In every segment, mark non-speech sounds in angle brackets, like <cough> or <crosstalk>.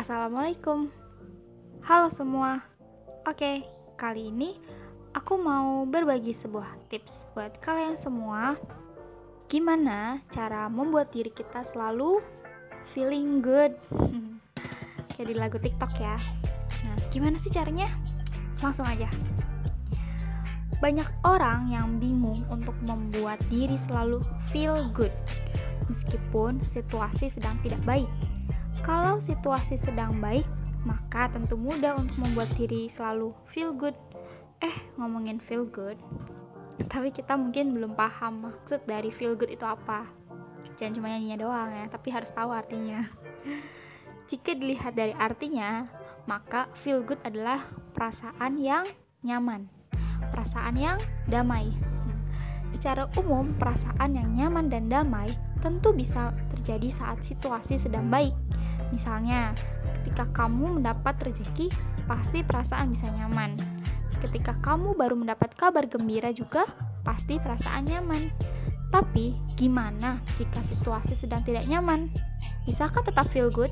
Assalamualaikum. Halo semua. Oke, kali ini aku mau berbagi sebuah tips buat kalian semua. Gimana cara membuat diri kita selalu feeling good? <laughs> Kayak di lagu TikTok ya. Nah, gimana sih caranya? Langsung aja. Banyak orang yang bingung untuk membuat diri selalu feel good meskipun situasi sedang tidak baik. Kalau situasi sedang baik, maka tentu mudah untuk membuat diri selalu feel good. Eh, ngomongin feel good, tapi kita mungkin belum paham maksud dari feel good itu apa. Jangan cuma nyanyinya doang ya, tapi harus tahu artinya. <laughs> Jika dilihat dari artinya, maka feel good adalah perasaan yang nyaman, perasaan yang damai. Secara umum, perasaan yang nyaman dan damai tentu bisa terjadi saat situasi sedang baik Misalnya, ketika kamu mendapat rezeki, pasti perasaan bisa nyaman. Ketika kamu baru mendapat kabar gembira juga, pasti perasaan nyaman. Tapi, gimana jika situasi sedang tidak nyaman? Bisakah tetap feel good?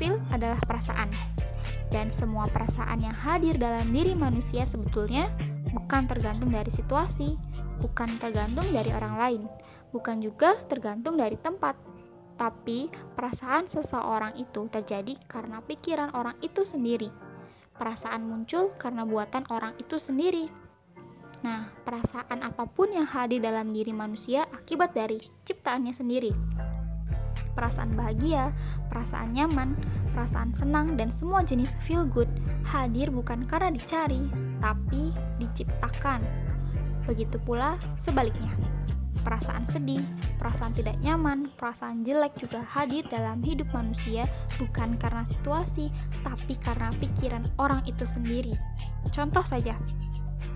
Feel adalah perasaan. Dan semua perasaan yang hadir dalam diri manusia sebetulnya bukan tergantung dari situasi, bukan tergantung dari orang lain, bukan juga tergantung dari tempat, tapi perasaan seseorang itu terjadi karena pikiran orang itu sendiri. Perasaan muncul karena buatan orang itu sendiri. Nah, perasaan apa pun yang hadir dalam diri manusia akibat dari ciptaannya sendiri. Perasaan bahagia, perasaan nyaman, perasaan senang, dan semua jenis feel good hadir bukan karena dicari, tapi diciptakan. Begitu pula sebaliknya perasaan sedih, perasaan tidak nyaman, perasaan jelek juga hadir dalam hidup manusia bukan karena situasi, tapi karena pikiran orang itu sendiri. Contoh saja,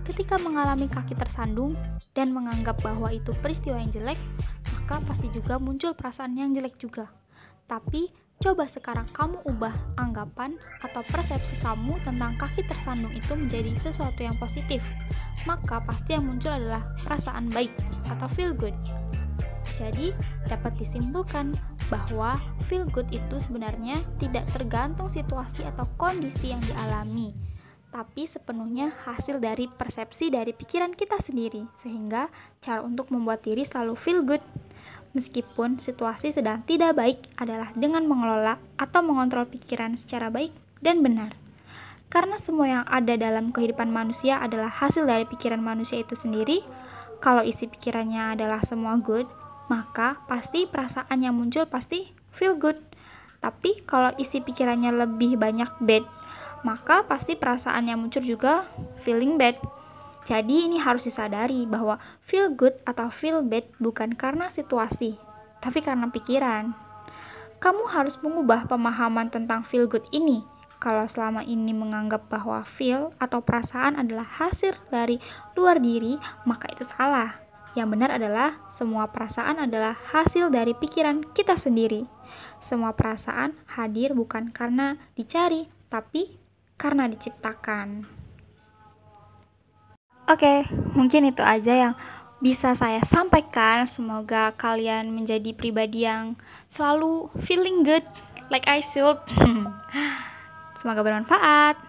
ketika mengalami kaki tersandung dan menganggap bahwa itu peristiwa yang jelek, maka pasti juga muncul perasaan yang jelek juga. Tapi, coba sekarang kamu ubah anggapan atau persepsi kamu tentang kaki tersandung itu menjadi sesuatu yang positif. Maka pasti yang muncul adalah perasaan baik atau feel good. Jadi, dapat disimpulkan bahwa feel good itu sebenarnya tidak tergantung situasi atau kondisi yang dialami, tapi sepenuhnya hasil dari persepsi dari pikiran kita sendiri, sehingga cara untuk membuat diri selalu feel good meskipun situasi sedang tidak baik adalah dengan mengelola atau mengontrol pikiran secara baik dan benar. Karena semua yang ada dalam kehidupan manusia adalah hasil dari pikiran manusia itu sendiri, kalau isi pikirannya adalah semua good, maka pasti perasaan yang muncul pasti feel good. Tapi kalau isi pikirannya lebih banyak bad, maka pasti perasaan yang muncul juga feeling bad. Jadi ini harus disadari bahwa feel good atau feel bad bukan karena situasi, tapi karena pikiran. Kamu harus mengubah pemahaman tentang feel good ini. Kalau selama ini menganggap bahwa feel atau perasaan adalah hasil dari luar diri, maka itu salah. Yang benar adalah semua perasaan adalah hasil dari pikiran kita sendiri. Semua perasaan hadir bukan karena dicari, tapi karena diciptakan. Oke, mungkin itu aja yang bisa saya sampaikan. Semoga kalian menjadi pribadi yang selalu feeling good like I should. <laughs> Semoga bermanfaat.